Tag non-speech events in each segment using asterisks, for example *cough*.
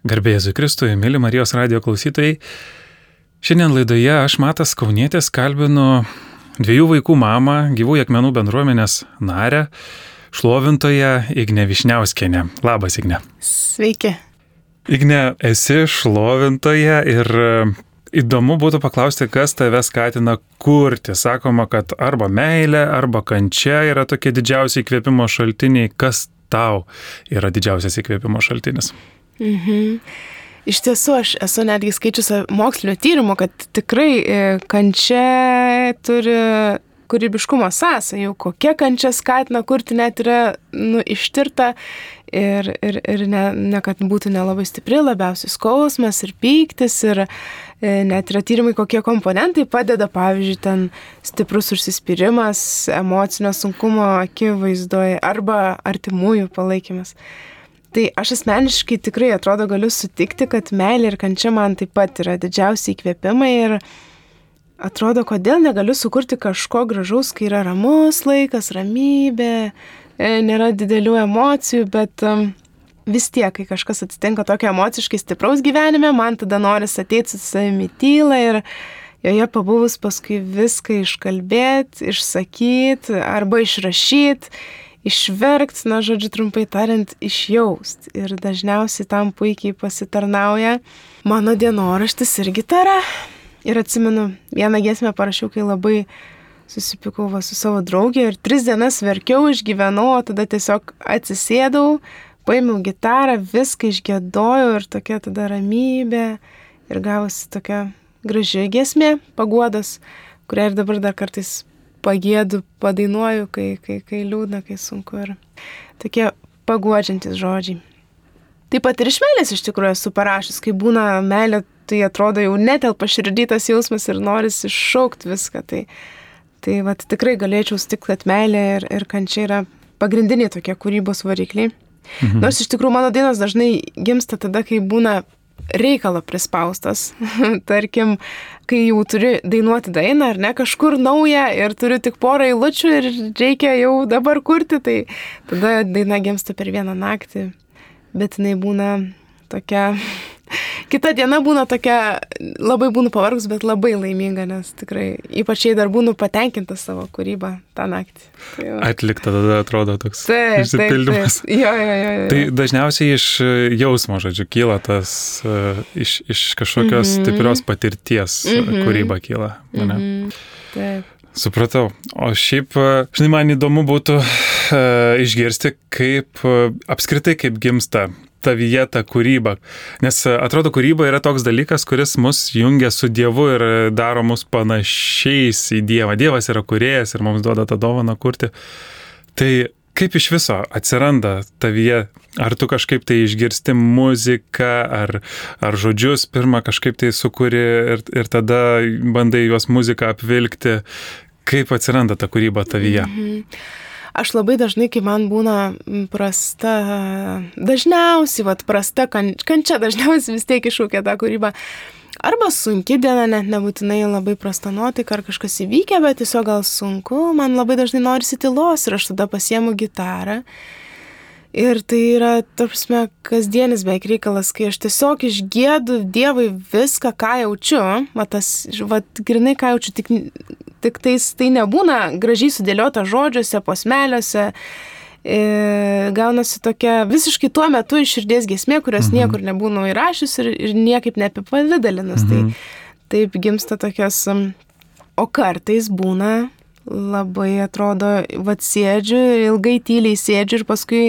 Garbėjai Kristui, mėly Marijos radio klausytojai. Šiandien laidoje aš Matas Kaunėtis kalbinu dviejų vaikų mamą, gyvųjų akmenų bendruomenės narę, šlovintoją Igne Višniauskienę. Labas, Igne. Sveiki. Igne, esi šlovintoja ir e, įdomu būtų paklausti, kas tave skatina kurti. Sakoma, kad arba meilė, arba kančia yra tokie didžiausi įkvėpimo šaltiniai. Kas tau yra didžiausias įkvėpimo šaltinis? Mhm. Iš tiesų, aš esu netgi skaičiusi mokslinio tyrimo, kad tikrai e, kančia turi kūrybiškumo sąsajų, kokia kančia skatina kurti net yra nu, ištirta ir, ir, ir ne, ne kad būtų nelabai stipri, labiausiai skausmas ir pyktis ir e, net yra tyrimai, kokie komponentai padeda, pavyzdžiui, ten stiprus užsispyrimas, emocinio sunkumo akivaizdoje arba artimųjų palaikymas. Tai aš asmeniškai tikrai atrodo galiu sutikti, kad meilė ir kančia man taip pat yra didžiausiai įkvėpimai ir atrodo, kodėl negaliu sukurti kažko gražaus, kai yra ramus laikas, ramybė, e, nėra didelių emocijų, bet vis tiek, kai kažkas atsitinka tokio emociškai stipraus gyvenime, man tada noris ateiti su savimi tylą ir joje pabuvus paskui viską iškalbėti, išsakyti arba išrašyti išverkt, na, žodžiu, trumpai tariant, išjaust. Ir dažniausiai tam puikiai pasitarnauja mano dienoraštis ir gitara. Ir atsimenu, vieną giesmę parašiau, kai labai susipikau va, su savo draugė ir tris dienas verkiau, išgyvenau, o tada tiesiog atsisėdau, paėmiau gitarą, viską išgėdojau ir tokia tada ramybė ir gavosi tokia graži giesmė, paguodas, kurią ir dabar dar kartais pagėdu, padainuoju, kai, kai, kai liūdna, kai sunku ir tokie paguodžiantis žodžiai. Taip pat ir iš meilės iš tikrųjų esu parašęs, kai būna meilė, tai atrodo jau netelpa širdytas jausmas ir noris iššaukti viską. Tai, tai vat, tikrai galėčiau sutikti, kad meilė ir, ir kančia yra pagrindiniai tokie kūrybos varikliai. Mhm. Nors iš tikrųjų mano dainos dažnai gimsta tada, kai būna reikalo prispaustas. *laughs* Tarkim, kai jau turi dainuoti dainą ar ne kažkur naują ir turiu tik porą eilučių ir reikia jau dabar kurti, tai tada daina gimsta per vieną naktį, bet jinai būna tokia kita diena būna tokia, labai būnu pavargus, bet labai laiminga, nes tikrai ypač jei dar būnu patenkinta savo kūrybą tą naktį. Tai va. Atlikta tada atrodo toks taip, išsipildymas. Taip, taip. Jo, jo, jo, jo. Tai dažniausiai iš e, jausmo, žodžiu, kyla tas, uh, iš, iš kažkokios mm -hmm. stiprios patirties mm -hmm. kūryba kyla. Mm -hmm. Taip. Supratau. O šiaip, žinai, man įdomu būtų uh, išgirsti, kaip uh, apskritai kaip gimsta tavyje ta kūryba. Nes e, atrodo, kūryba yra toks dalykas, kuris mus jungia su Dievu ir daro mus panašiais į Dievą. Dievas yra kuriejas ir mums duoda tą dovaną kurti. Tai kaip iš viso atsiranda tavyje? Ar tu kažkaip tai išgirsti muziką, ar, ar žodžius pirmą kažkaip tai sukuri ir, ir tada bandai juos muziką apvilkti? Kaip atsiranda ta kūryba tavyje? Mhm. Aš labai dažnai, kai man būna prasta, dažniausiai, vad, prasta kan, kančia, dažniausiai vis tiek iššūkia tą kūrybą. Arba sunki diena, net nebūtinai labai prasta nuotaika, ar kažkas įvykę, bet tiesiog gal sunku, man labai dažnai norisi tylos ir aš tada pasiemu gitarą. Ir tai yra, tarpsme, kasdienis beveik reikalas, kai aš tiesiog išgėdu Dievui viską, ką jaučiu, matas, vad, grinai ką jaučiu, tik Tik tais tai nebūna gražiai sudėliota žodžiuose, posmeliuose. E, gaunasi tokia visiškai tuo metu iš širdies gesmė, kurios mhm. niekur nebūna įrašius ir, ir niekaip neapipavydalinus. Tai mhm. Tai taip gimsta tokios, o kartais būna labai atrodo, vad sėdžiu, ilgai tyliai sėdžiu ir paskui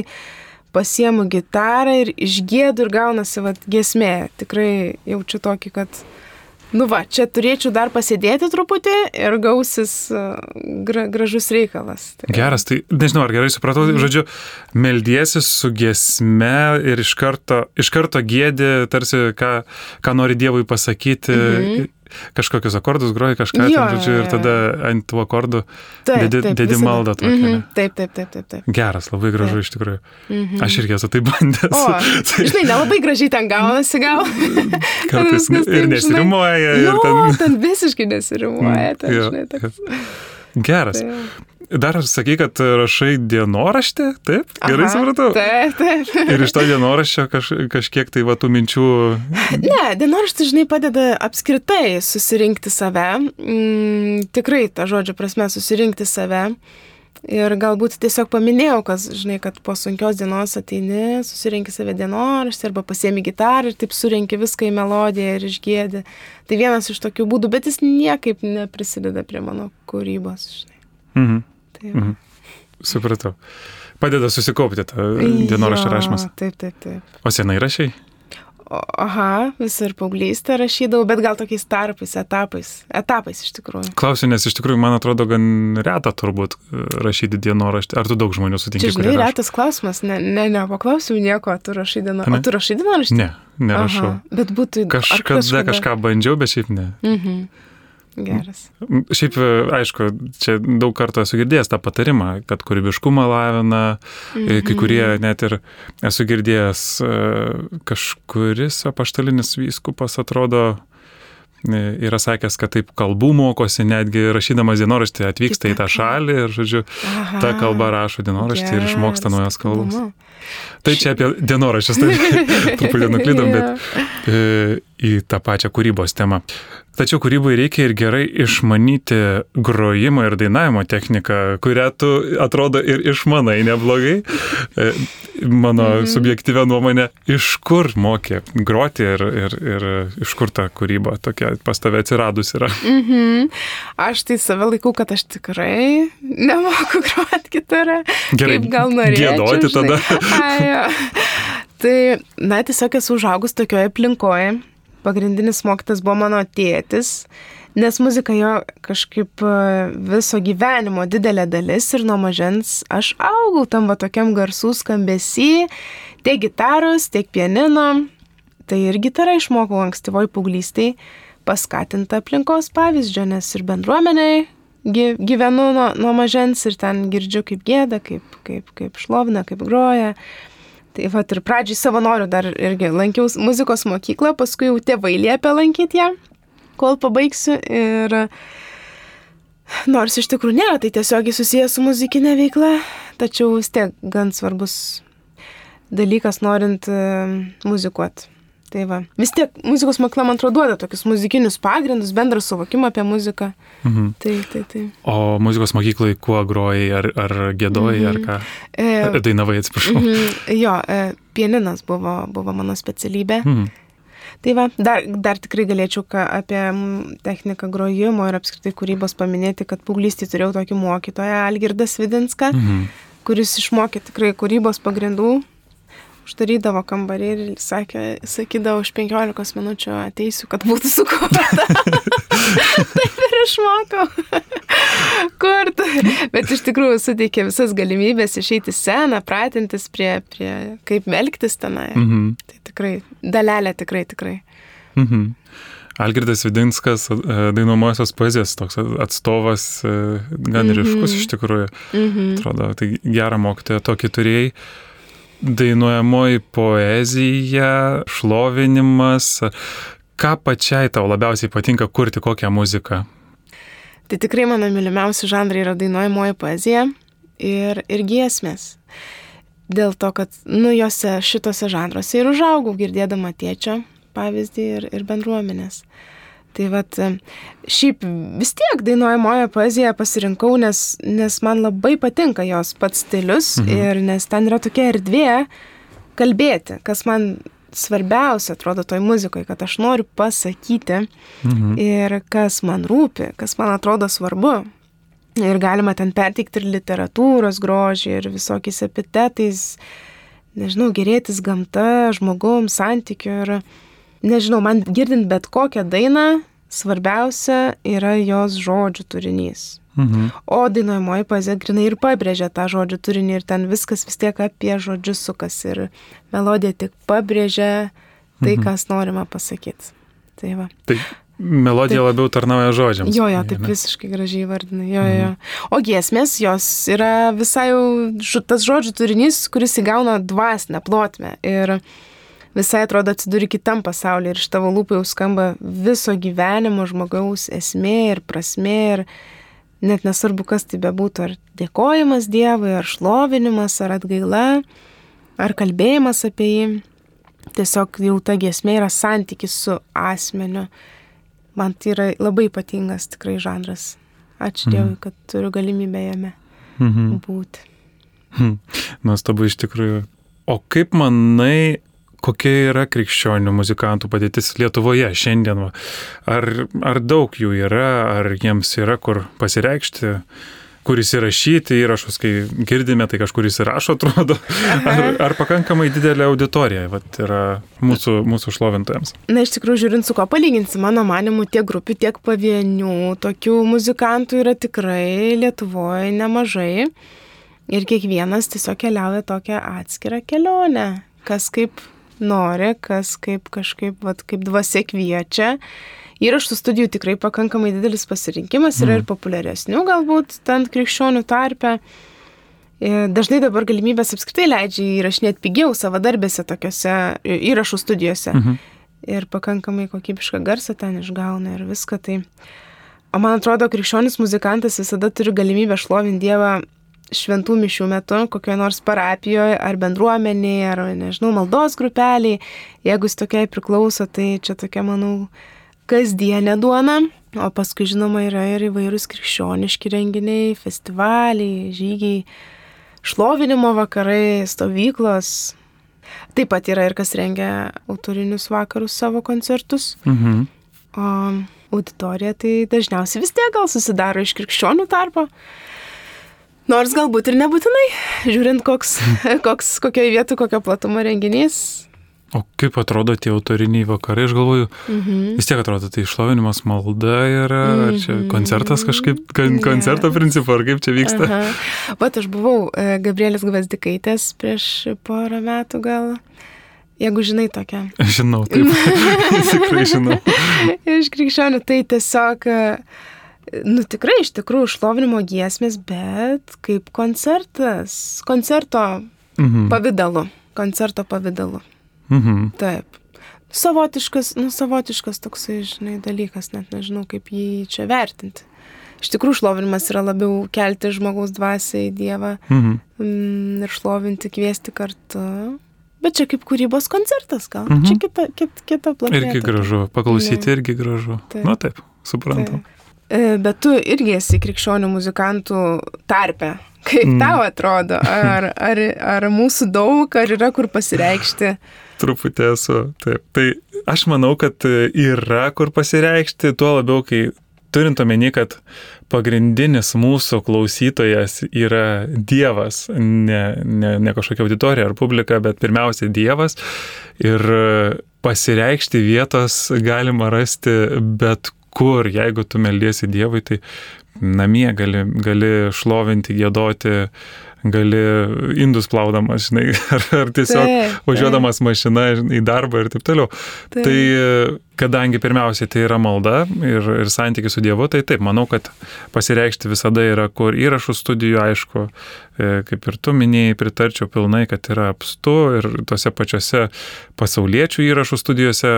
pasiemu gitarą ir išgėdu ir gaunasi vad gesmė. Tikrai jaučiu tokį, kad Nu va, čia turėčiau dar pasėdėti truputį ir gausis e, gra, gražus reikalas. Tai... Geras, tai nežinau, ar gerai supratau, mm. žodžiu, meldiesi su gesme ir iš karto, iš karto gėdi, tarsi ką, ką nori Dievui pasakyti. Mm -hmm kažkokius akordus groji, kažką, jo, ten, žodžiu, ir tada ant tų akordų taip, dedi, taip, dedi maldą tokią. Mm -hmm. Taip, taip, taip, taip, taip. Geras, labai gražu taip. iš tikrųjų. Mm -hmm. Aš irgi esu tai bandęs. O, *laughs* tai... Žinai, nelabai gražiai ten gaunasi gal. *laughs* Kartais ir nesirimuoja. Jo, ten... ten visiškai nesirimuoja. Ten, jo, žinai, toks... Geras. Tai dar sakai, kad rašai dienoraštį, taip? Gerai Aha, supratau. Taip, taip. *laughs* Ir iš to dienoraščio kaž, kažkiek tai va tų minčių. Ne, dienoraštis, žinai, padeda apskritai susirinkti save. Mm, tikrai, ta žodžio prasme, susirinkti save. Ir galbūt tiesiog paminėjau, kas, žinai, kad po sunkios dienos ateini, susirinki save dienoraštį arba pasiemi gitarą ir taip surinki viską į melodiją ir išgėdi. Tai vienas iš tokių būdų, bet jis niekaip neprisideda prie mano kūrybos, žinai. Mhm. Tai mhm. Supratau. Padeda susikaupti tą dienoraštį rašymas. Taip, taip, taip. O senai rašiai? Aha, visą ir paauglystę rašydavau, bet gal tokiais tarpais, etapais. Etapais iš tikrųjų. Klausiu, nes iš tikrųjų man atrodo gan reta turbūt e, rašyti dienoraštį. Ar tu daug žmonių sutinki? Čia žinai, retas klausimas, ne, ne, nepaklausiu nieko, tu rašai dienoraštį. O tu rašai dienoraštį? Ne, nerašau. Aha, bet būtų įdomu. Kažkada kažką bandžiau, bet šiaip ne. Mhm. Geras. Šiaip, e, aišku, čia daug kartų esu girdėjęs tą patarimą, kad kūrybiškumą lavina, mm -hmm. kai kurie net ir esu girdėjęs e, kažkuris apaštalinis vyskupas atrodo yra sakęs, kad taip kalbų mokosi, netgi rašydamas dienoraštį atvyksta Kita. į tą šalį ir, žodžiu, Aha, tą kalbą rašo dienoraštį ir išmoksta naujas kalbas. Tai čia apie dienoraščius, tai *laughs* truputį nuklydom, bet *laughs* e, į tą pačią kūrybos temą. Tačiau kūrybai reikia ir gerai išmanyti grojimo ir dainavimo techniką, kurią tu atrodo ir išmanai neblogai. E, mano mm -hmm. subjektyvę nuomonę, iš kur mokė groti ir, ir, ir iš kur ta kūryba tokia pas tave atsiradus yra. Mm -hmm. Aš tai save laikau, kad aš tikrai nemoku *laughs* groti gitarą. Gerai, Kaip gal norėčiau. Gėdoti tada. Ai, tai, na, tiesiog esu užaugus tokioje aplinkoje pagrindinis mokytas buvo mano tėtis, nes muzika jo kažkaip e, viso gyvenimo didelė dalis ir nuo mažens aš augau tam va tokiam garsų skambesy, tiek gitaros, tiek pianino. Tai ir gitarą išmokau ankstyvoj paauglystėj, paskatinta aplinkos pavyzdžio, nes ir bendruomeniai gyvenu nuo, nuo mažens ir ten girdžiu, kaip gėda, kaip, kaip, kaip šlovina, kaip groja. Tai va ir pradžiai savanorių dar irgi lankiau muzikos mokyklą, paskui jau tėvai liepė lankyti ją, kol pabaigsiu. Ir nors iš tikrųjų nėra, tai tiesiogiai susijęs su muzikinė veikla, tačiau vis tiek gan svarbus dalykas norint muzikuoti. Tai va. Vis tiek muzikos mokykla man atrodo duoda tokius muzikinius pagrindus, bendrą suvokimą apie muziką. Mhm. Tai, tai, tai. O muzikos mokyklai kuo grojai, ar, ar gėdojai, mhm. ar ką? E, Dainavai, atsiprašau. Mhm. Jo, e, pieninas buvo, buvo mano specialybė. Mhm. Tai va, dar, dar tikrai galėčiau apie techniką grojimo ir apskritai kūrybos paminėti, kad paauglystį turėjau tokį mokytoją Algirdas Vidinską, mhm. kuris išmokė tikrai kūrybos pagrindų uždarydavo kambarį ir sakė, sakydavo, už 15 minučių ateisiu, kad būtų sukurta. *laughs* Taip ir išmokau. Kur tu? Bet iš tikrųjų suteikė visas galimybės išeiti sceną, pratintis prie, prie kaip melktis tenai. Mhm. Tai tikrai, dalelė tikrai, tikrai. Mhm. Algirdas Vidinskas, e, dainuomosios poezijos toks atstovas, e, gan mm -hmm. ryškus iš tikrųjų. Mm -hmm. Atrodo, tai gerą mokytoją tokį turėjai dainuojamoji poezija, šlovinimas. Ką pačiai tau labiausiai patinka kurti, kokią muziką? Tai tikrai mano mylimiausi žanrai yra dainuojamoji poezija ir, ir giesmės. Dėl to, kad, nu, juose šitose žanruose ir užaugau girdėdama tėčio pavyzdį ir, ir bendruomenės. Tai vad, šiaip vis tiek dainuojamojo poeziją pasirinkau, nes, nes man labai patinka jos pats stilius mhm. ir nes ten yra tokia erdvė kalbėti, kas man svarbiausia atrodo toj muzikoje, kad aš noriu pasakyti mhm. ir kas man rūpi, kas man atrodo svarbu. Ir galima ten perteikti ir literatūros grožį, ir visokiais epitetais, nežinau, gerėtis gamta, žmogum, santykiu. Ir, nežinau, man girdint bet kokią dainą, svarbiausia yra jos žodžių turinys. Mhm. O dainuojamoji poezija grinai ir pabrėžia tą žodžių turinį ir ten viskas vis tiek apie žodžius sukas ir melodija tik pabrėžia tai, mhm. kas norima pasakyti. Tai va. Tai melodija taip. labiau tarnauja žodžiams. Jo, jo, taip ne? visiškai gražiai vardinai. Jo, mhm. jo. O giesmės, jos yra visai jau tas žodžių turinys, kuris įgauna dvasinę plotmę. Ir visai atrodo atsiduri kitam pasaulyje ir iš tavo lūpų jau skamba viso gyvenimo žmogaus esmė ir prasmė ir net nesvarbu, kas tai bebūtų, ar dėkojimas Dievui, ar šlovinimas, ar atgaila, ar kalbėjimas apie jį. Tiesiog jau ta giesmė yra santykis su asmeniu. Man tai yra labai ypatingas tikrai žanras. Ačiū mhm. Dievui, kad turiu galimybę jame mhm. būti. Hmm. Nuostabu iš tikrųjų. O kaip manai, kokia yra krikščionių muzikantų padėtis Lietuvoje šiandien? Ar, ar daug jų yra, ar jiems yra kur pasireikšti? kur įsirašyti įrašus, kai girdime, tai kažkur įsirašo, *laughs* atrodo, ar, ar pakankamai didelė auditorija vat, yra mūsų, mūsų šlovintojams. Na, iš tikrųjų, žiūrint, su ko palyginsi, mano manimu, tiek grupių, tiek pavienių tokių muzikantų yra tikrai Lietuvoje nemažai. Ir kiekvienas tiesiog keliauja tokią atskirą kelionę, kas kaip nori, kas kaip kažkaip, vat, kaip dvasia kviečia. Įrašų studijų tikrai pakankamai didelis pasirinkimas yra mm. ir populiaresnių galbūt ten krikščionių tarpe. Dažnai dabar galimybės apskritai leidžia įrašinėti pigiau savadarbėse tokiuose įrašų studijose. -hmm. Ir pakankamai kokybišką garsą ten išgauna ir viską. Tai... O man atrodo, krikščionis muzikantas visada turi galimybę šlovinti Dievą šventų mišių metu, kokioje nors parapijoje ar bendruomenėje, ar, nežinau, maldos grupeliai, jeigu jis tokiai priklauso, tai čia tokia, manau, kasdienė duona. O paskui, žinoma, yra ir įvairūs krikščioniški renginiai, festivaliai, žygiai, šlovinimo vakarai, stovyklos. Taip pat yra ir kas rengia autorinius vakarus savo koncertus. Mhm. O auditorija tai dažniausiai vis tiek gal susidaro iš krikščionių tarpo. Nors galbūt ir nebūtinai, žiūrint, koks, *laughs* koks, kokioje vietoje, kokio platumo renginys. O kaip atrodo tie autoriniai vakarai, aš galvoju, mm -hmm. vis tiek atrodo, tai išlovinimas malda yra, mm -hmm. ar čia mhm. koncertas kažkaip, kon, koncerto yeah. principu, ar kaip čia vyksta. Aha. Vat aš buvau e, Gabrielės Gvazdikaitės prieš porą metų gal. Jeigu žinai tokią. Žinau, taip. *laughs* Tikrai žinau. Iš krikščionių tai tiesiog uh, nu tikrai iš tikrųjų šlovinimo giesmės, bet kaip koncertas, koncerto mhm. pavydalu, koncerto pavydalu. Mhm. Taip. Savotiškas, nu savotiškas toksai, žinai, dalykas, net nežinau, kaip jį čia vertinti. Iš tikrųjų, šlovinimas yra labiau kelti žmogaus dvasią į Dievą mhm. Mm, ir šlovinti, kviesti kartu. Bet čia kaip kūrybos koncertas, gal. Mhm. Čia kita, kita, kita platforma. Irgi gražu, paklausyti ne. irgi gražu. Taip. Na nu, taip, suprantam. Taip. E, bet tu irgi esi krikščionių muzikantų tarpe. Kaip mm. tau atrodo? Ar, ar, ar mūsų daug, ar yra kur pasireikšti? Truputį esu, taip. Tai aš manau, kad yra kur pasireikšti, tuo labiau, kai turint omeny, kad pagrindinis mūsų klausytojas yra Dievas, ne, ne, ne kažkokia auditorija ar publika, bet pirmiausia Dievas. Ir pasireikšti vietos galima rasti bet kur, jeigu tu meldiesi Dievui, tai namie gali, gali šlovinti, gėdoti, gali indus plaudamas, žinai, *laughs* ar, ar tiesiog taip, važiuodamas taip. mašina žinai, į darbą ir taip toliau. Taip. Tai kadangi pirmiausiai tai yra malda ir, ir santykis su Dievu, tai taip, manau, kad pasireikšti visada yra kur įrašų studijų, aišku, e, kaip ir tu minėjai, pritarčiau pilnai, kad yra apstu ir tose pačiose pasauliečių įrašų studijose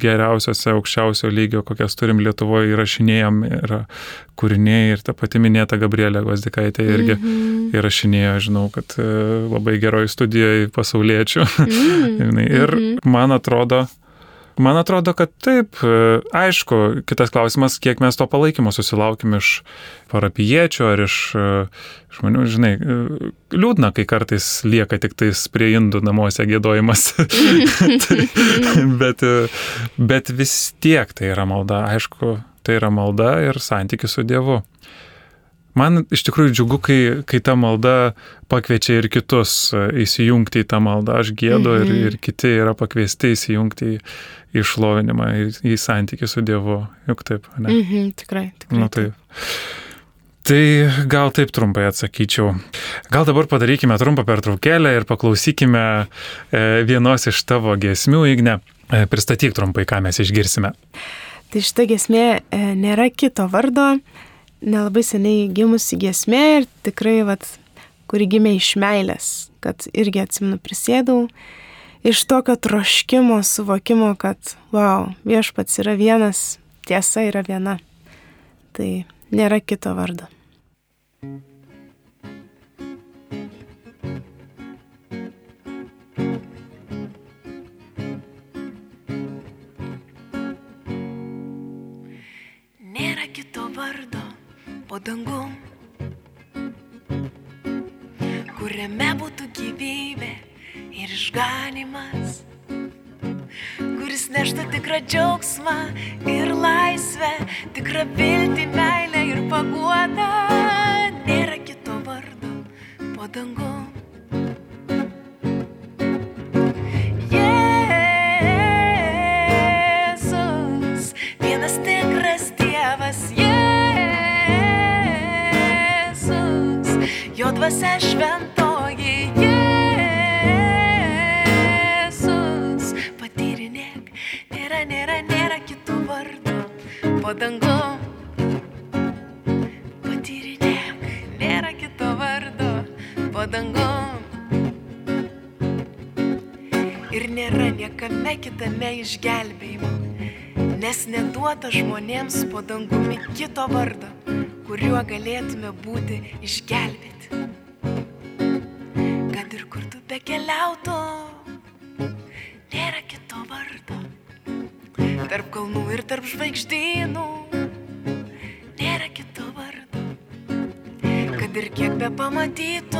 geriausiose, aukščiausio lygio, kokias turim Lietuvoje įrašinėjom, yra kūriniai ir ta pati minėta Gabrielė Gvazdikaitė irgi mm -hmm. įrašinėjo, žinau, kad e, labai geroj studijoje pasauliečių. *laughs* Mm -hmm. ir mhm. man atrodo, Man atrodo, kad taip. E, aišku, kitas klausimas, kiek mes to palaikymo susilaukim iš parapiečių ar iš e, žmonių, žinai, e, liūdna, kai kartais lieka tik tais prie indų namuose gėdojimas. tai, *laughs* bet, bet vis tiek tai yra malda, aišku, tai yra malda ir santykis su Dievu. Man iš tikrųjų džiugu, kai, kai ta malda pakviečia ir kitus įsijungti į tą maldą. Aš gėdu mhm. ir, ir kiti yra pakviesti įsijungti į, išlovinimą, į, į santykių su Dievu. Juk taip, ne? Mhm, tikrai, tikrai. Na taip. Tai gal taip trumpai atsakyčiau. Gal dabar padarykime trumpą pertraukėlę ir paklausykime e, vienos iš tavo giesmių, Igne. E, pristatyk trumpai, ką mes išgirsime. Tai šita giesmė e, nėra kito vardo, nelabai seniai gimusi giesmė ir tikrai, vat, kuri gimė iš meilės, kad irgi atsimenu prisėdau iš tokio troškimo, suvokimo, kad, wow, viešpats yra vienas, tiesa yra viena. Tai nėra kito vardo. Nėra po dangum, kuriame būtų gyvybė ir išganimas kuris neštų tikrą džiaugsmą ir laisvę, tikrą viltį, meilę ir paguodą. Nėra kito vardo po dangu. Dvasia šventoji. Jėzus, patyrinėk, nėra, nėra, nėra kitų vardų po dangum. Patyrinėk, nėra kito vardo po dangum. Ir nėra niekame kitame išgelbėjimo, nes neduota žmonėms po dangumi kito vardo, kuriuo galėtume būti išgelbėti. Bekeliautum, nėra kito vardo. Tarp kalnų ir tarp žvaigždynų nėra kito vardo. Kad ir kiek be pamatytum,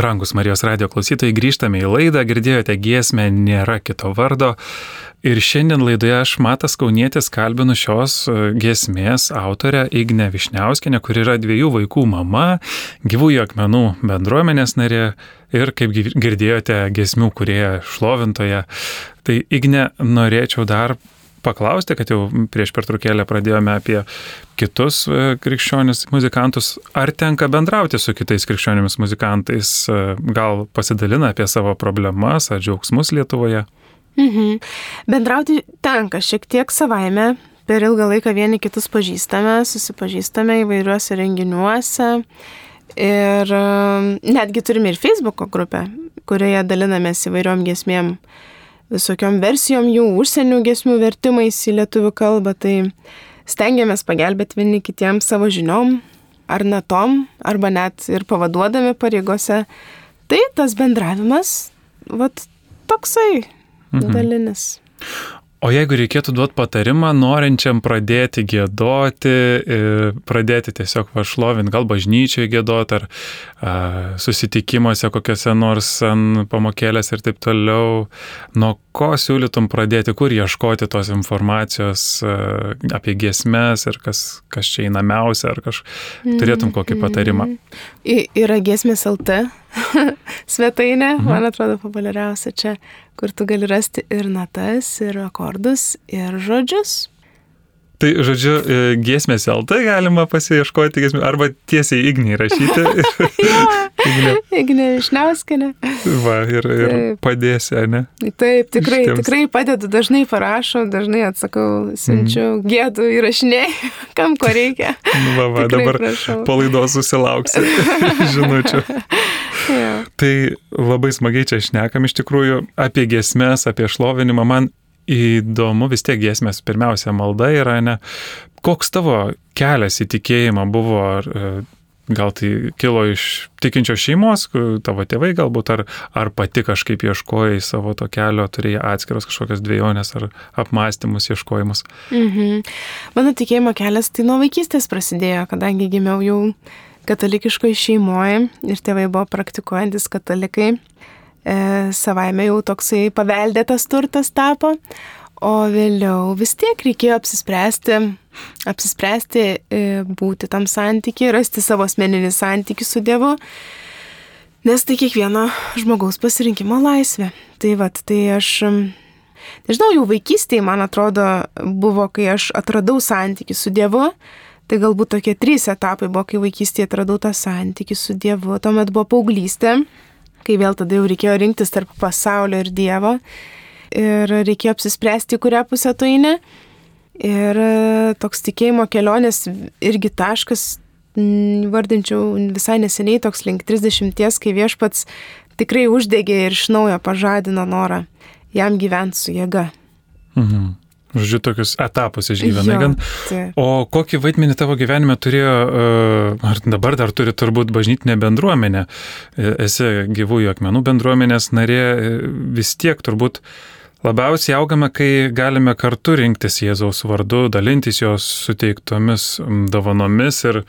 Brangus Marijos radio klausytojai, grįžtame į laidą, girdėjote giesmę Nėra kito vardo. Ir šiandien laidoje aš Matas Kaunietis kalbinu šios e, giesmės autorę Ignę Višniauskinę, kuri yra dviejų vaikų mama, gyvųjų akmenų bendruomenės narė ir, kaip girdėjote, giesmių kurie šlovintoje. Tai Igne, norėčiau dar paklausti, kad jau prieš pertraukėlę pradėjome apie kitus e, krikščionis muzikantus. Ar tenka bendrauti su kitais krikščionimis muzikantais? E, Gal pasidalina apie savo problemas ar džiaugsmus Lietuvoje? Mhm. Bendrauti tenka šiek tiek savaime. Per ilgą laiką vieni kitus pažįstame, susipažįstame įvairiuose renginiuose. Ir um, netgi turime ir Facebook grupę, kurioje dalinamės įvairiom gesmėm, visokiom versijom jų, užsienio gesmių vertimais į lietuvių kalbą. Tai stengiamės pagelbėti vieni kitiems savo žiniom, ar natom, arba net ir pavaduodami pareigose. Tai tas bendravimas, vat toksai mhm. dalinis. O jeigu reikėtų duoti patarimą norinčiam pradėti gėdoti, pradėti tiesiog vašlovinti, gal bažnyčiai gėdoti, ar a, susitikimuose kokiuose nors pamokėlės ir taip toliau, nuo ko siūlytum pradėti, kur ieškoti tos informacijos a, apie giesmes ir kas, kas čia įnamiausia, ar kažkaip turėtum kokį patarimą? I, yra giesmės LT *laughs* svetainė, mhm. man atrodo, populiariausia čia, kur tu gali rasti ir natas, ir akordus, ir žodžius. Tai, žodžiu, e, giesmės LT galima pasieškoti giesmės, arba tiesiai Igniai rašyti. *laughs* Ignė. Ignė Višniauskinė. Va, ir, ir Taip. padėsi, ne? Taip, tikrai, Šitiems. tikrai padedu, dažnai parašau, dažnai atsakau, siunčiu, mm. gėdu įrašinėjau, *laughs* kam ko reikia. Va, va, tikrai dabar prašau. palaidos susilauksi *laughs* žinučių. ja. Tai labai smagiai čia šnekam iš tikrųjų apie giesmės, apie šlovinimą. Man įdomu, vis tiek giesmės pirmiausia malda yra, ne? Koks tavo kelias į tikėjimą buvo, ar, e, gal tai kilo iš tikinčios šeimos, tavo tėvai galbūt, ar, ar pati kažkaip ieškojai savo to kelio, turėjai atskiros kažkokias dviejonės ar apmąstymus, ieškojimus? Mhm. Mano tikėjimo kelias tai nuo vaikystės prasidėjo, kadangi gimiau jau katalikiškoje šeimoje ir tėvai buvo praktikuojantis katalikai savaime jau toksai paveldėtas turtas tapo, o vėliau vis tiek reikėjo apsispręsti, apsispręsti e, būti tam santykiai, rasti savo asmeninį santykių su Dievu, nes tai kiekvieno žmogaus pasirinkimo laisvė. Tai vad, tai aš Nežinau, jau vaikystėje, man atrodo, buvo, kai aš atradau santykių su Dievu. Tai galbūt tokie trys etapai buvo, kai vaikystėje atradau tą santykių su Dievu. Tuomet buvo paauglystė, kai vėl tada jau reikėjo rinktis tarp pasaulio ir Dievo. Ir reikėjo apsispręsti, kurią pusę tu eini. Ir e, toks tikėjimo kelionės irgi taškas, vardinčiau visai neseniai, toks link 30, kai viešpats tikrai uždegė ir iš naujo pažadino norą jam gyventi su jėga. Mhm. Žodžiu, tokius etapus išgyvenai gan. O kokį vaidmenį tavo gyvenime turėjo, e, ar dabar dar turi turbūt bažnytinė bendruomenė, e, esi gyvųjų akmenų bendruomenės narė, e, vis tiek turbūt labiausiai augame, kai galime kartu rinktis Jėzaus vardu, dalintis jos suteiktomis dovanomis ir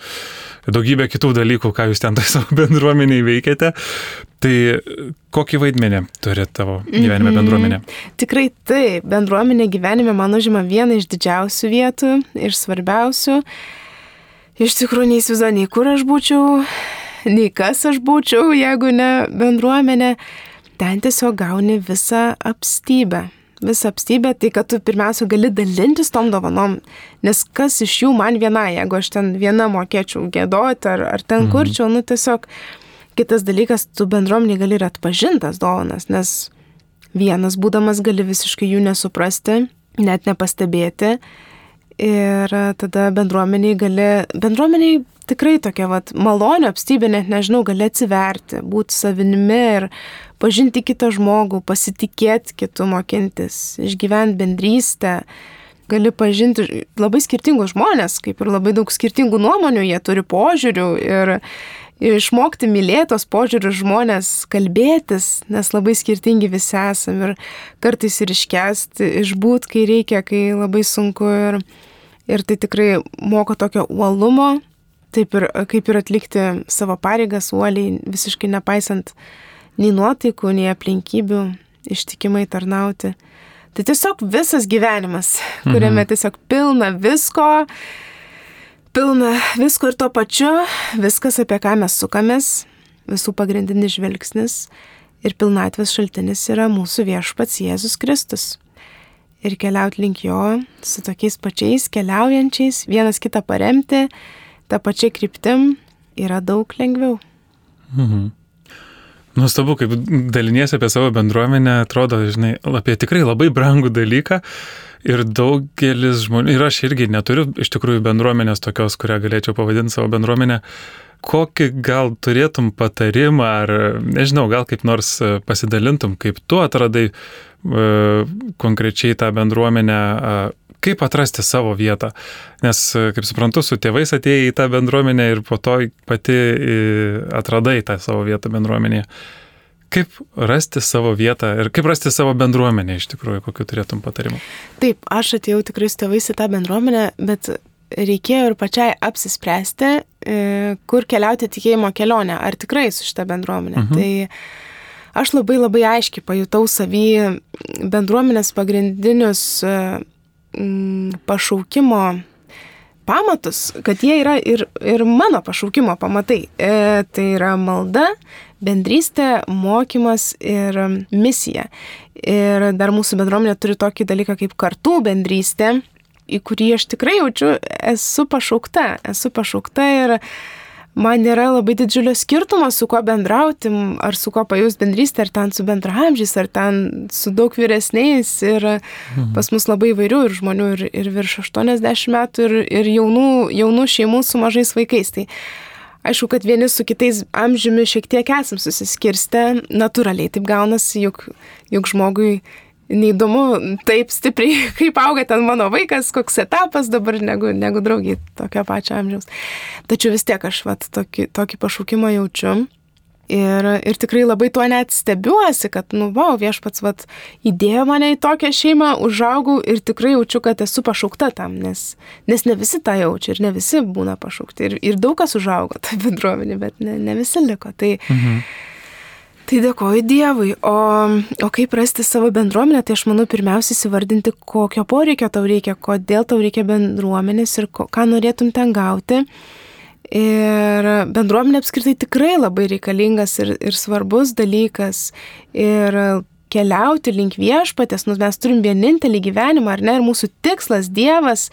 daugybė kitų dalykų, ką jūs ten tai savo *laughs* bendruomeniai veikiate. Tai kokį vaidmenį turi tavo gyvenime mhm. bendruomenė? Mm -hmm. Tikrai taip, bendruomenė gyvenime man užima vieną iš didžiausių vietų ir svarbiausių. Iš tikrųjų neįsivaizduoju, nei kur aš būčiau, nei kas aš būčiau, jeigu ne bendruomenė. Ten tiesiog gauni visą apstybę visą apstybę, tai kad tu pirmiausia gali dalintis tom dovanom, nes kas iš jų man viena, jeigu aš ten viena mokėčiau gėdoti ar, ar ten mhm. kurčiau, nu tiesiog kitas dalykas, tu bendruomeniai gali ir atpažintas dovanas, nes vienas būdamas gali visiškai jų nesuprasti, net nepastebėti. Ir tada bendruomeniai gali, bendruomeniai tikrai tokia vat, malonio apstybė, net nežinau, gali atsiverti, būti savinimi ir pažinti kitą žmogų, pasitikėti kitų mokintis, išgyventi bendrystę. Gali pažinti labai skirtingus žmonės, kaip ir labai daug skirtingų nuomonių, jie turi požiūrių ir išmokti mylėtos požiūrių žmonės, kalbėtis, nes labai skirtingi visi esam ir kartais ir iškesti, išbūt, kai reikia, kai labai sunku ir, ir tai tikrai moko tokio uolumo, taip ir kaip ir atlikti savo pareigas uoliai, visiškai nepaisant nei nuotaikų, nei aplinkybių, ištikimai tarnauti. Tai tiesiog visas gyvenimas, kuriame mhm. tiesiog pilna visko, pilna visko ir tuo pačiu viskas, apie ką mes sukamės, visų pagrindinis žvilgsnis ir pilnatvės šaltinis yra mūsų viešpats Jėzus Kristus. Ir keliauti link jo su tokiais pačiais keliaujančiais, vienas kitą paremti, tą pačią kryptim yra daug lengviau. Mhm. Nuostabu, kaip daliniesi apie savo bendruomenę, atrodo, žinai, apie tikrai labai brangų dalyką. Ir daugelis žmonių, ir aš irgi neturiu iš tikrųjų bendruomenės tokios, kurią galėčiau pavadinti savo bendruomenę. Kokį gal turėtum patarimą, ar nežinau, gal kaip nors pasidalintum, kaip tu atradai e, konkrečiai tą bendruomenę, kaip atrasti savo vietą. Nes, kaip suprantu, su tėvais atėjai į tą bendruomenę ir po to pati atradai tą savo vietą bendruomenėje. Kaip rasti savo vietą ir kaip rasti savo bendruomenę iš tikrųjų, kokiu turėtum patarimų? Taip, aš atėjau tikrai su tėvais į tą bendruomenę, bet reikėjo ir pačiai apsispręsti, e, kur keliauti tikėjimo kelionę, ar tikrai su šitą bendruomenę. Mhm. Tai aš labai labai aiškiai pajutau savį bendruomenės pagrindinius e, mm, pašaukimo pamatus, kad jie yra ir, ir mano pašaukimo pamatai. E, tai yra malda, bendrystė, mokymas ir misija. Ir dar mūsų bendruomenė turi tokį dalyką kaip kartų bendrystė. į kurį aš tikrai jaučiu, esu pašaukta, esu pašaukta ir man nėra labai didžiulio skirtumo, su kuo bendrauti, ar su kuo pajus bendrystę, ar ten su bendramžiais, ar ten su daug vyresniais. Ir mhm. pas mus labai įvairių ir žmonių, ir, ir virš 80 metų, ir, ir jaunų, jaunų šeimų su mažais vaikais. Tai aišku, kad vieni su kitais amžiumi šiek tiek esam susiskirstę, natūraliai taip gaunasi, juk, juk žmogui neįdomu taip stipriai, *laughs* kaip auga ten mano vaikas, koks etapas dabar negu, negu draugiai tokio pačio amžiaus. Tačiau vis tiek aš vat, tokį, tokį pašaukimą jaučiu. Ir, ir tikrai labai tuo net stebiuosi, kad, nu, wow, viešpats, vat, įdėjo mane į tokią šeimą, užaugau ir tikrai jaučiu, kad esu pašaukta tam, nes, nes ne visi tą jaučia ir ne visi būna pašaukti. Ir, ir daug kas užaugo *laughs* tą bendruomenį, bet ne, ne visi liko. Tai, mhm. Tai dėkoju Dievui. O, o kaip rasti savo bendruomenę, tai aš manau pirmiausia įsivardinti, kokio poreikio tau reikia, kodėl tau reikia bendruomenės ir ko, ką norėtum ten gauti. Ir bendruomenė apskritai tikrai labai reikalingas ir, ir svarbus dalykas. Ir keliauti link viešpatės, nu, mes turim vienintelį gyvenimą, ar ne, ir mūsų tikslas Dievas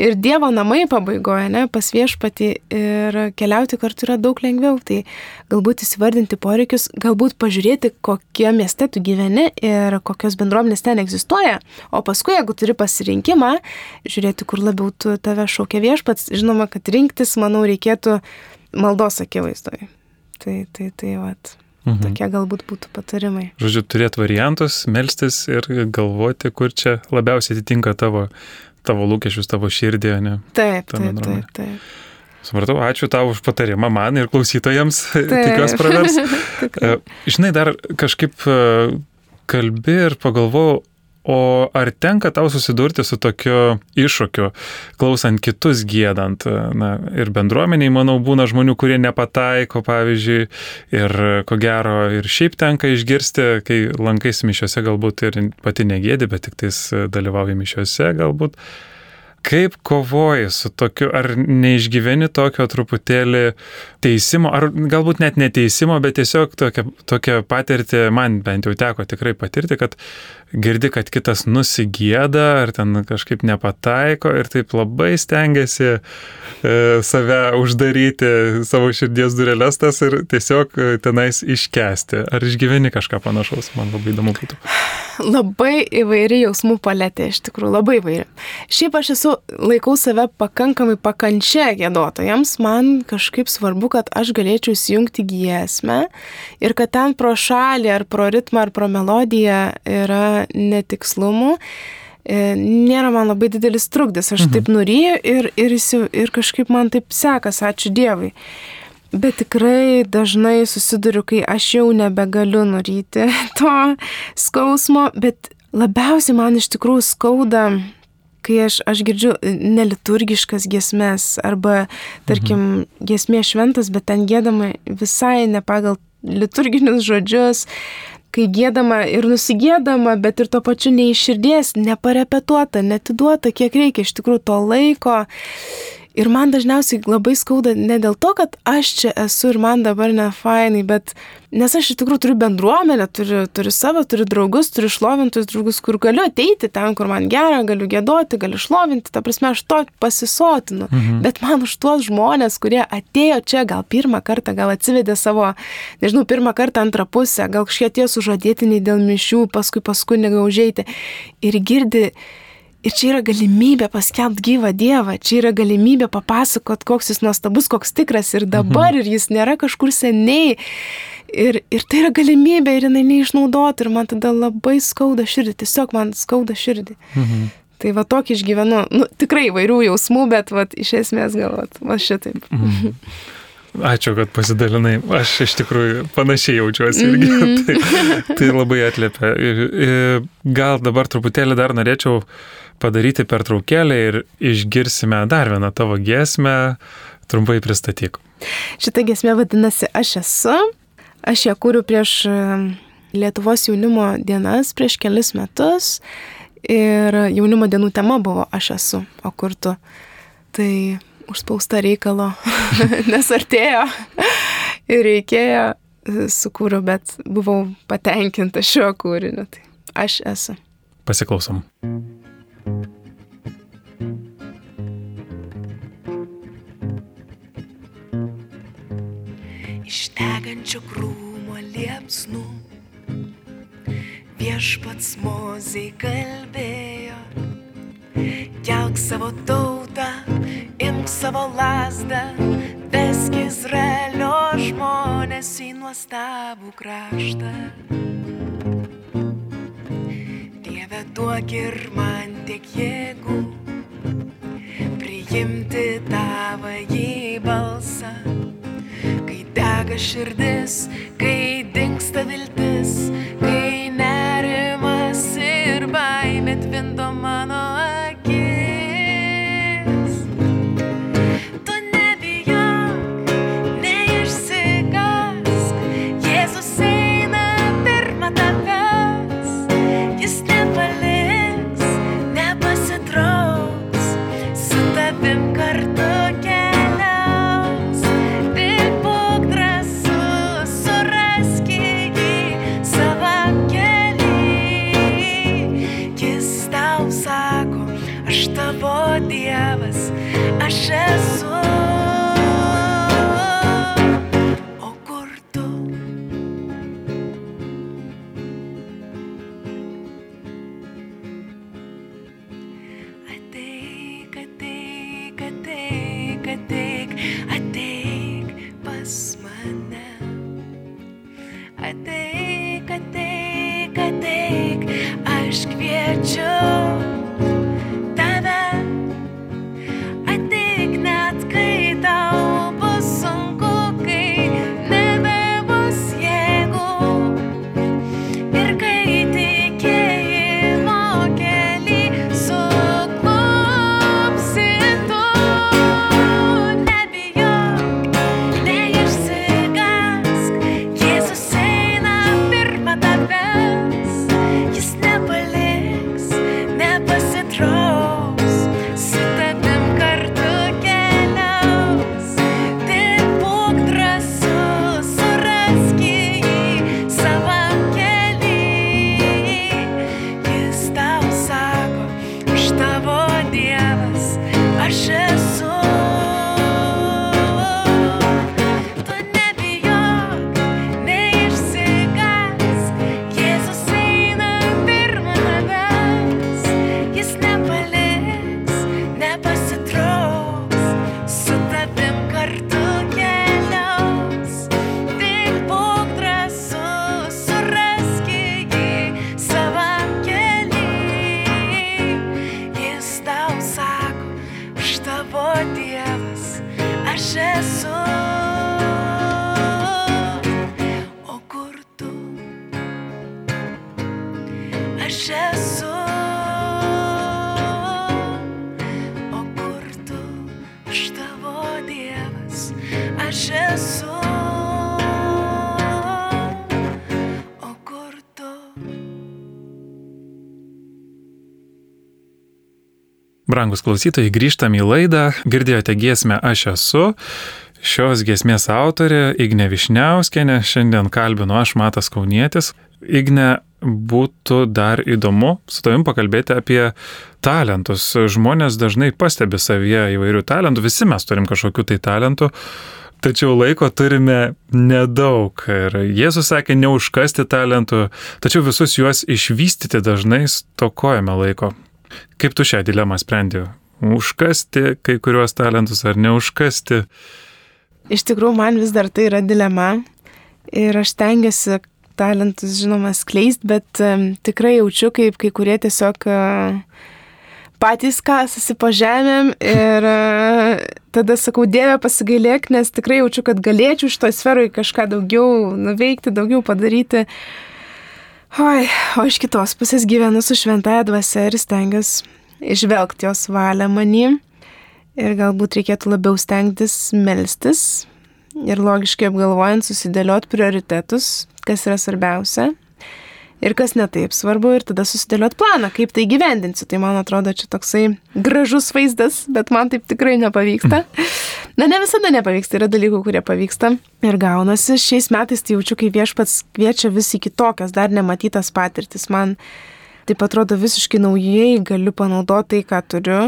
ir Dievo namai pabaigoje, ne, pas viešpatį ir keliauti kartu yra daug lengviau. Tai galbūt įsivardinti poreikius, galbūt pažiūrėti, kokie mieste tu gyveni ir kokios bendruomenės ten egzistuoja. O paskui, jeigu turi pasirinkimą, žiūrėti, kur labiau tu tave šaukia viešpats, žinoma, kad rinktis, manau, reikėtų maldos akivaizdoje. Tai, tai, tai, vat. Mhm. Tokie galbūt būtų patarimai. Žodžiu, turėti variantus, melstis ir galvoti, kur čia labiausiai atitinka tavo tavo lūkesčius, tavo širdį, ne? Taip, taip, taip, taip. Supratau, ačiū tau už patarimą man ir klausytojams, *laughs* tikiuosi pravers. *laughs* E, žinai, dar kažkaip e, kalbi ir pagalvojau, O ar tenka tau susidurti su tokiu iššūkiu, klausant kitus gėdant? Na, ir bendruomeniai, manau, būna žmonių, kurie nepataiko, pavyzdžiui, ir ko gero ir šiaip tenka išgirsti, kai lankais mišiuose galbūt ir pati negėdi, bet tik tais dalyvauji mišiuose galbūt. Kaip kovoji su tokiu, ar neišgyveni tokio truputėlį teisimo, ar galbūt net neteisimo, bet tiesiog tokia, tokia patirtį, man bent jau teko tikrai patirti, kad girdi, kad kitas nusigėda, ar ten kažkaip nepataiko ir taip labai stengiasi e, save uždaryti, savo širdies durelės tas ir tiesiog e, tenais iškesti. Ar išgyveni kažką panašaus, man labai įdomu būtų. Labai įvairi jausmų paletė, iš tikrųjų, labai įvairi. Šiaip aš esu laikau save pakankamai pakančia gėdotojams, man kažkaip svarbu, kad aš galėčiau įsijungti giesmę ir kad ten pro šalį ar pro ritmą ar pro melodiją yra netikslumų. E, nėra man labai didelis trukdis, aš mhm. taip nuryju ir, ir, ir kažkaip man taip sekas, ačiū Dievui. Bet tikrai dažnai susiduriu, kai aš jau nebegaliu nuryti *laughs* to skausmo, bet labiausiai man iš tikrųjų skauda kai aš, aš girdžiu e, neliturgiškas giesmes arba, tarkim, mhm. giesmė šventas, bet ten gėdama visai ne pagal liturginius žodžius, kai gėdama ir nusigėdama, bet ir tuo pačiu neiširdies, neparepetuota, netiduota, kiek reikia iš tikrųjų to laiko. Ir man dažniausiai labai skauda ne dėl to, kad aš čia esu ir man dabar ne fainai, bet nes aš iš tikrųjų turiu bendruomenę, turiu, turiu savo, turiu draugus, turiu šlovintus draugus, kur galiu ateiti ten, kur man gera, galiu gėdoti, galiu šlovinti, ta prasme, aš to pasisotinu. Mhm. Bet man už tuos žmonės, kurie atėjo čia gal pirmą kartą, gal atsivedė savo, nežinau, pirmą kartą antrą pusę, gal kažkiek tie sužadėtiniai dėl mišių, paskui paskui negaužėti ir girdi Ir čia yra galimybė paskelbti gyvą Dievą, čia yra galimybė papasakot, koks jis nuostabus, koks tikras ir dabar, mhm. ir jis nėra kažkur seniai. Ir, ir tai yra galimybė ir jinai neišnaudota ir man tada labai skauda širdį, tiesiog man skauda širdį. Mhm. Tai va tokį išgyvenu, nu, tikrai įvairių jausmų, bet va, iš esmės galvot, va šitaip. Mhm. Ačiū, kad pasidalinai. Aš iš tikrųjų panašiai jaučiuosi irgi. Mm -hmm. *laughs* tai, tai labai atliepia. Gal dabar truputėlį dar norėčiau padaryti pertraukėlę ir išgirsime dar vieną tavo giesmę. Trumpai pristatyk. Šitą giesmę vadinasi Aš esu. Aš ją kūriu prieš e, Lietuvos jaunimo dienas, prieš kelis metus. Ir jaunimo dienų tema buvo Aš esu, o kur tu. Tai užspausta reikalo, *laughs* nes artėjo ir reikėjo, e, sukūriau, bet buvau patenkinta šiuo kūriniu. Tai aš esu. Pasiklausom. Ištegančio krūmo liepsnų viešpats mozai kalbėjo, kelk savo tautą, imk savo lasdą, vesk Izraelio žmonės į nuostabų kraštą. Dieve duok ir man tiek jėgų priimti tavą jį balsą, kai dega širdis, kai Brangus klausytojai, grįžtam į laidą, girdėjote giesmę Aš esu. Šios giesmės autorė Igne Višniauskienė, šiandien kalbinu aš Matas Kaunietis. Igne, būtų dar įdomu su tavim pakalbėti apie talentus. Žmonės dažnai pastebi savyje įvairių talentų, visi mes turim kažkokių tai talentų, tačiau laiko turime nedaug. Ir Jėzus sakė, neužkasti talentų, tačiau visus juos išvystyti dažnai stokojame laiko. Kaip tu šią dilemą sprendi? Užkasti kai kuriuos talentus ar neužkasti? Iš tikrųjų, man vis dar tai yra dilema ir aš tengiuosi talentus, žinoma, skleist, bet tikrai jaučiu, kaip kai kurie tiesiog uh, patys kasasi po žemėm ir uh, tada sakau, Dieve pasigailėk, nes tikrai jaučiu, kad galėčiau to sferoje kažką daugiau nuveikti, daugiau padaryti. Oi, o iš kitos pusės gyvenu su šventąją dvasia ir stengiuosi išvelgti jos valią manį. Ir galbūt reikėtų labiau stengtis melstis ir logiškai apgalvojant susidėlioti prioritetus, kas yra svarbiausia ir kas netaip svarbu ir tada susidėlioti planą, kaip tai gyvendinsiu. Tai man atrodo, čia toksai gražus vaizdas, bet man taip tikrai nepavyksta. *laughs* Na, ne visada nepavyksta, yra dalykų, kurie pavyksta ir gaunasi. Šiais metais tai jaučiu, kai viešpats kviečia vis į kitokias, dar nematytas patirtis. Man taip atrodo visiškai naujai galiu panaudoti tai, ką turiu.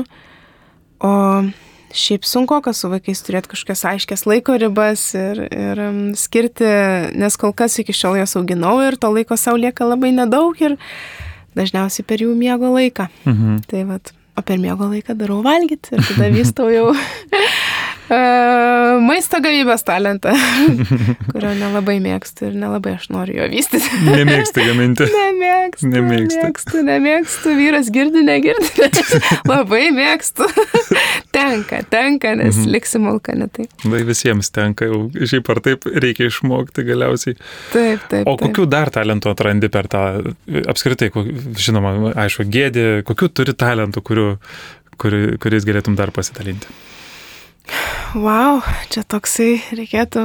O šiaip sunku, kad su vaikais turėti kažkokias aiškias laiko ribas ir, ir skirti, nes kol kas iki šiol jas auginau ir to laiko savo lieka labai nedaug ir dažniausiai per jų miego laiką. Mhm. Tai vad, o per miego laiką darau valgyti ir tada vystau jau *laughs* maisto gamybos talentą, *laughs* kurio nelabai mėgstu ir nelabai aš noriu jo vystyti. *laughs* *laughs* Nemėgstu gaminti. Nemėgstu. Nemėgstu. Nemėgstu, nemėgstu. Vyras girdi, negirdi. labai mėgstu. tenka, tenka, nes mhm. liksi malka netai. Tai visiems tenka, jau šiaip ar taip reikia išmokti galiausiai. Taip, taip. O kokiu dar talentu atrandi per tą, apskritai, žinoma, aišku, gėdė, kokiu turi talentų, kuriu, kuri, kuriais galėtum dar pasidalinti? Wow, čia toksai reikėtų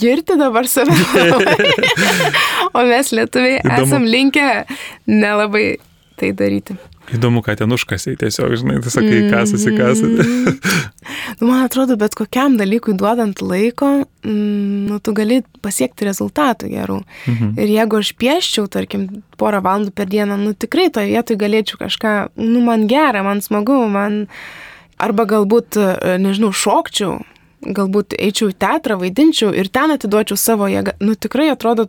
girti dabar save. *laughs* o mes lietuviai Įdomu. esam linkę nelabai tai daryti. Įdomu, ką ten užkasiai, tiesiog, žinai, tu sakai, mm. kasasi, kasasi. *laughs* nu, man atrodo, bet kokiam dalykui duodant laiko, mm, nu, tu gali pasiekti rezultatų gerų. -hmm. Ir jeigu aš pieščiau, tarkim, porą valandų per dieną, nu tikrai toje vietoje galėčiau kažką, nu, man gera, man smagu, man... Arba galbūt, e, nežinau, šokčiau, galbūt eičiau į teatrą, vaidinčiau ir ten atiduočiau savo jėgą. Nu tikrai atrodo,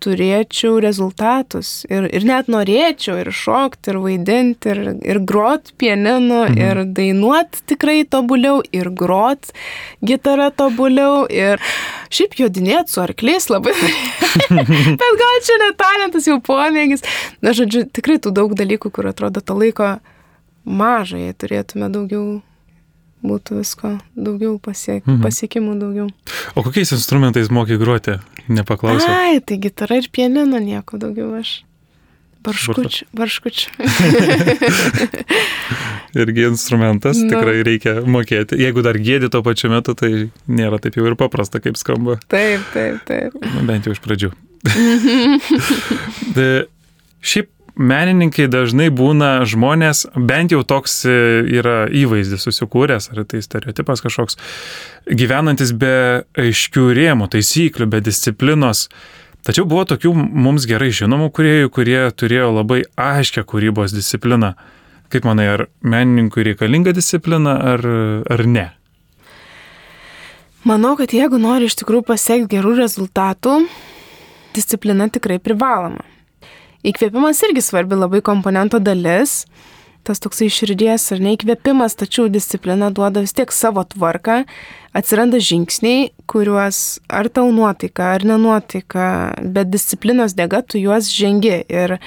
turėčiau rezultatus ir, ir net norėčiau ir šokti, ir vaidinti, ir, ir grot pieninu, mhm. ir dainuot tikrai tobuliau, ir grot gitarą tobuliau, ir šiaip jodinėti su arkliais labai. *laughs* Bet gal čia net talentas jau pomėgis. Na, žodžiu, tikrai tų daug dalykų, kur atrodo to laiko mažai, turėtume daugiau būtų visko daugiau pasiek, mhm. pasiekimų daugiau. O kokiais instrumentais mokai groti? Nepaklausiau. Ai, tai gitara ir pienino nieko daugiau aš. Barškučių. Barškučių. *laughs* Irgi instrumentas. Nu. tikrai reikia mokėti. Jeigu dar gėdi tuo pačiu metu, tai nėra taip jau ir paprasta, kaip skamba. Taip, taip, taip. Nu, bent jau iš pradžių. *laughs* *laughs* šiaip menininkai dažnai būna žmonės, bent jau toks e, yra įvaizdis susikūręs, ar tai stereotipas kažkoks, gyvenantis be aiškių rėmų, taisyklių, be disciplinos. Tačiau buvo tokių mums gerai žinomų kuriejų, kurie turėjo labai aiškę kūrybos discipliną. Kaip manai, ar menininkui reikalinga disciplina ar, ar ne? Manau, kad jeigu nori iš tikrųjų pasiekti gerų rezultatų, disciplina tikrai privaloma. Įkvėpimas irgi svarbi labai komponento dalis. Tas toksai širdies ar neįkvėpimas, tačiau disciplina duoda vis tiek savo tvarką, atsiranda žingsniai, kuriuos ar tau nuotaika, ar nenuotaika, bet disciplinos dėga tu juos žengi. Ir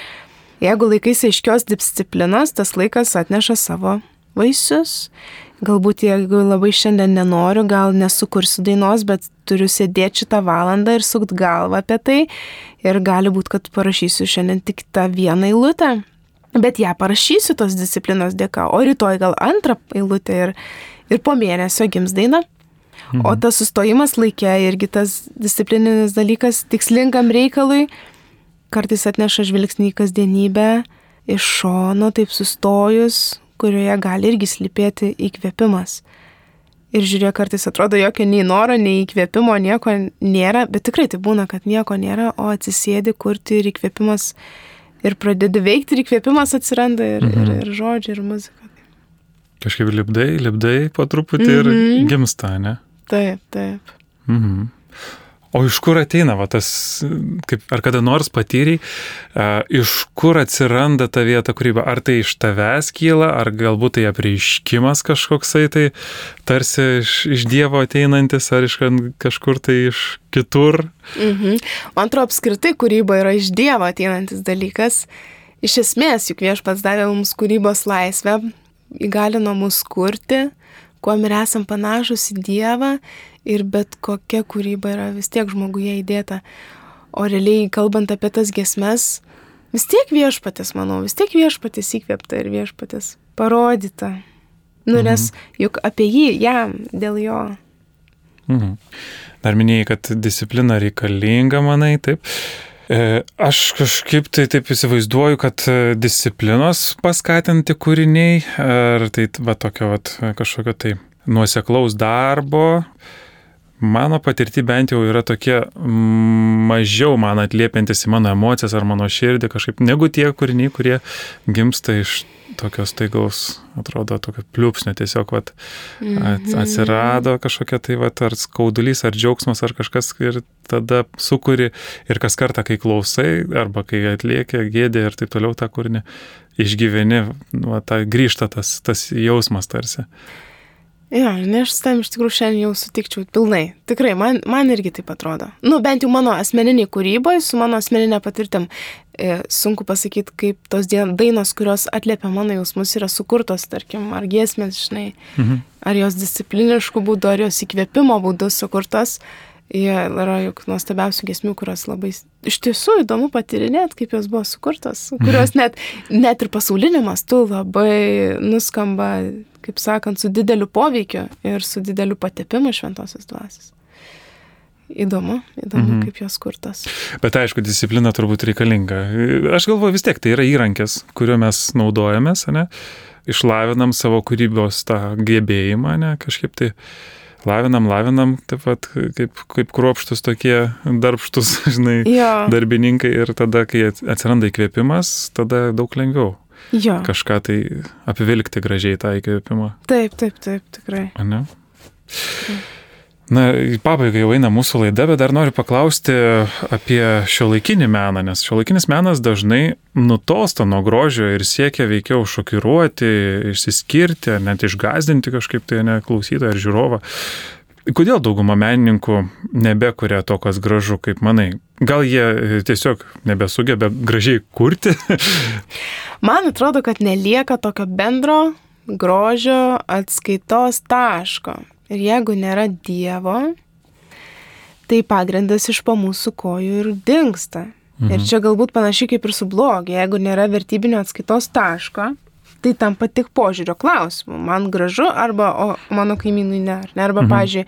jeigu laikais aiškios disciplinos, tas laikas atneša savo vaisius. Galbūt jeigu labai šiandien nenoriu, gal nesukursiu dainos, bet turiu sėdėti šitą valandą ir sukt galvą apie tai. Ir gali būti, kad parašysiu šiandien tik tą vieną eilutę. Bet ją parašysiu tos disciplinos dėka, o rytoj gal antrą eilutę ir, ir po mėnesio gims daina. Mhm. O tas sustojimas laikė irgi tas disciplininis dalykas tikslingam reikalui kartais atneša žvilgsnį į kasdienybę iš šono, taip sustojus, kurioje gali irgi slypėti įkvėpimas. Ir žiūrėk, kartais atrodo, jokio nei noro, nei įkvėpimo, nieko nėra, bet tikrai tai būna, kad nieko nėra, o atsisėdi kurti ir įkvėpimas ir pradedi veikti ir įkvėpimas atsiranda ir, mhm. ir, ir žodžiai, ir muzika. Kažkaip lipdai, lipdai po truputį mhm. ir gimsta, ne? Taip, taip. Mhm. O iš kur ateina, va, tas, kaip, ar kada nors patyriai, iš kur atsiranda ta vieta kūryba? Ar tai iš tavęs kyla, ar galbūt tai apreiškimas kažkoksai, tai tarsi iš, iš Dievo ateinantis, ar iš kažkur tai iš kitur? Mhm. Man atrodo, apskritai kūryba yra iš Dievo ateinantis dalykas. Iš esmės, juk viešpats davė mums kūrybos laisvę, įgalino mus kurti, kuo ir esam panašus į Dievą ir bet kokia kūryba yra vis tiek žmoguje įdėta. O realiai, kalbant apie tas gesmes, vis tiek viešpatės, manau, vis tiek viešpatės įkvėpta ir viešpatės parodyta. Nu, mhm. nes juk apie jį, jam, dėl jo. Mhm. Dar minėjai, kad disciplina reikalinga, manai, taip. E, aš kažkaip tai taip įsivaizduoju, kad disciplinos paskatinti kūriniai, ar tai va tokio va kažkokio tai nuoseklaus darbo, mano patirti bent jau yra tokie mažiau man atliepiantis į mano emocijas ar mano širdį kažkaip, negu tie kūriniai, kurie gimsta iš tokios taigaus, atrodo, tokio pliūpsnio tiesiog vat, at, mhm. atsirado kažkokia tai vat, ar skaudulys, ar džiaugsmas, ar kažkas ir tada sukuri ir kas kartą, kai klausai, arba kai atlieki gėdė ir taip toliau tą kūrinį, išgyveni, va, ta, grįžta tas, tas jausmas tarsi. Jo, nes aš tam iš tikrųjų šiandien jau sutikčiau pilnai. Tikrai, man, man irgi taip atrodo. Nu, bent jau mano asmeniniai kūryboje, su mano asmeninė patirtim. E, sunku pasakyti, kaip tos dainos, kurios atliepia mano jausmus, yra sukurtos, tarkim, ar giesmės, žinai, mhm. ar jos discipliniškų būdų, ar jos įkvėpimo būdų sukurtos. Jie yra juk nuostabiausių gesmių, kurios labai iš tiesų įdomu patyrinėti, kaip jos buvo sukurtos, kurios net, net ir pasaulinė mastu labai nuskamba kaip sakant, su dideliu poveikiu ir su dideliu patepimu šventosios dvasios. Įdomu, įdomu, mhm. kaip jos kurtas. Bet aišku, disciplina turbūt reikalinga. Aš galvoju vis tiek, tai yra įrankis, kuriuo mes naudojamės, ne? išlavinam savo kūrybos tą gebėjimą, ne? kažkaip tai lavinam, lavinam, taip pat kaip, kaip kruopštus tokie darbštus, *laughs* žinai, jo. darbininkai ir tada, kai atsiranda įkvėpimas, tada daug lengviau jo. kažką tai apvilkti gražiai tą įkvėpimą. Taip, taip, taip, tikrai. A ne? Na, į pabaigą jau eina mūsų laida, bet dar noriu paklausti apie šio laikinį meną, nes šio laikinis menas dažnai nutolsta nuo grožio ir siekia veikiau šokiruoti, išsiskirti, ar net išgazdinti kažkaip tai neklausytą ar žiūrovą. Kodėl dauguma menininkų nebekuria to, kas gražu, kaip manai? Gal jie tiesiog nebesugeba gražiai kurti? *laughs* Man atrodo, kad nelieka tokio bendro grožio atskaitos taško. Ir jeigu nėra Dievo, tai pagrindas iš po mūsų kojų ir dinksta. Mhm. Ir čia galbūt panašiai kaip ir su blogiu, jeigu nėra vertybinio atskaitos taško, tai tampa tik požiūrio klausimu. Man gražu arba o mano kaimynui ne. ne arba, mhm. pažiūrėjau,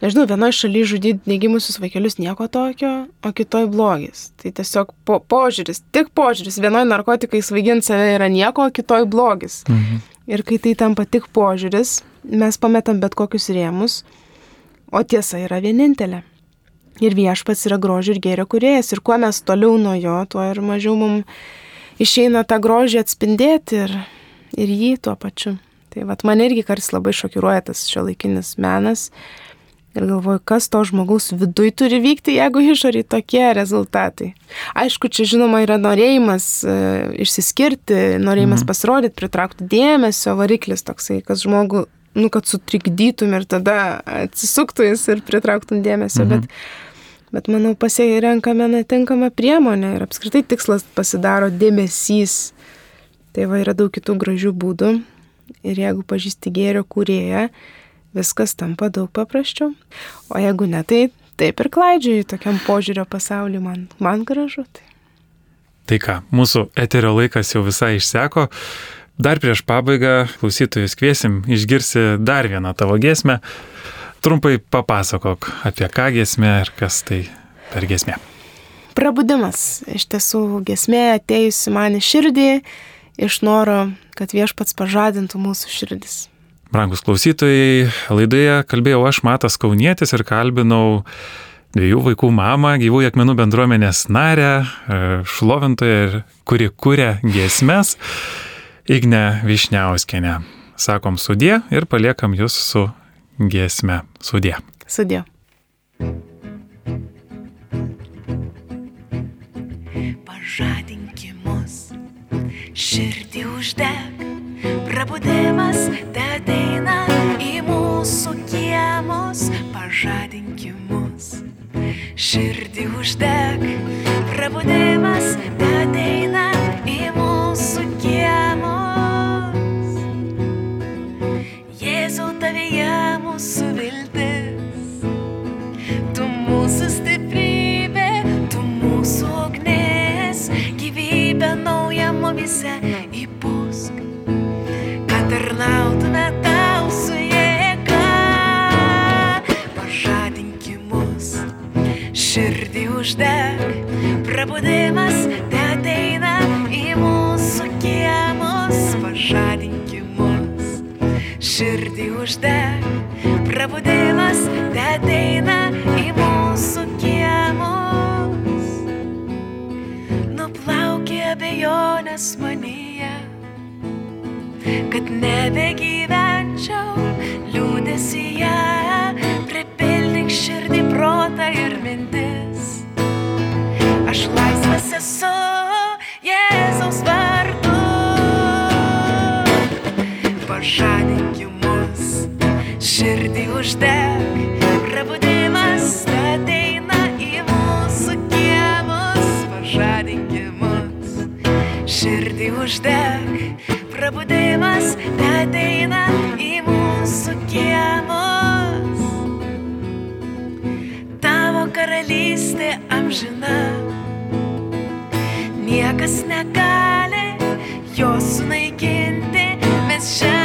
nežinau, vienoje šalyje žudyti negimusius vaikelius nieko tokio, o kitoj blogis. Tai tiesiog po, požiūris, tik požiūris. Vienoje narkotikai svaiginti save yra nieko, o kitoj blogis. Mhm. Ir kai tai tampa tik požiūris, mes pametam bet kokius rėmus, o tiesa yra vienintelė. Ir viešpats yra grožio ir gėrio kuriejas. Ir kuo mes toliau nuo jo, tuo ir mažiau mums išeina tą grožį atspindėti ir, ir jį tuo pačiu. Tai vat, man irgi kartais labai šokiruoja tas šio laikinis menas. Ir galvoju, kas to žmogaus viduj turi vykti, jeigu išoriai tokie rezultatai. Aišku, čia žinoma yra norėjimas e, išsiskirti, norėjimas mhm. pasirodyti, pritraukti dėmesio, variklis toksai, kas žmogų, nu, kad sutrikdytum ir tada atsisuktų jis ir pritrauktum dėmesio. Mhm. Bet Bet manau, pasirenkame netinkamą priemonę ir apskritai tikslas pasidaro dėmesys. Tai va yra daug kitų gražių būdų. Ir jeigu pažįsti gėrio kūrėją, viskas tampa daug paprasčiau. O jeigu ne, tai taip ir klaidžiai tokiam požiūrio pasauliu man, man gražu. Tai. tai ką, mūsų eterio laikas jau visai išseko. Dar prieš pabaigą klausytojus kviesim išgirsi dar vieną tavo giesmę. Trumpai papasakok apie ką gesmė ir kas tai per gesmė. Prabudimas. Iš tiesų, gesmė atėjusi man į širdį iš noro, kad viešpats pažadintų mūsų širdis. Brangus klausytojai, laidoje kalbėjau aš Matas Kaunietis ir kalbinau dviejų vaikų mamą, gyvųjų akmenų bendruomenės narę, e, šlovintoją ir kuri kūrė giesmes, Igne Višniauskenė. Sakom sudė ir paliekam jūs su giesmę. Sudė. Sudė. Pažadinkimus, širdį uždeg, prabudimas te ateina į mūsų kiemus. Pažadinkimus, širdį uždeg, prabudimas te ateina į mūsų kiemus. Tavyje mūsų viltis, tu mūsų stiprybė, tu mūsų ugnis, gyvybė nauja mumise įpūsk, kad tarnautume tau su jėga. Pažadinkimus, širdį uždeg, prabudimas te ateina į mūsų kiemus, pažadinkimus širdį uždeg, prabudimas te ateina į mūsų kiemus. Nuplaukė abejonės manyje, kad nebegyvenčiau liūdesyje, pripildyk širdį, uždeg, prabudimas ateina į mūsų kiemus. Pažadink mus, širdį uždeg, prabudimas ateina į mūsų kiemus. Tavo karalystė amžina. Niekas negali jos sunaikinti, mes žemėje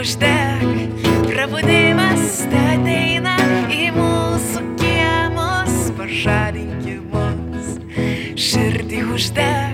uždeg, prabudimas te ateina į mūsų kiemus. Pažadink mus, širdį uždeg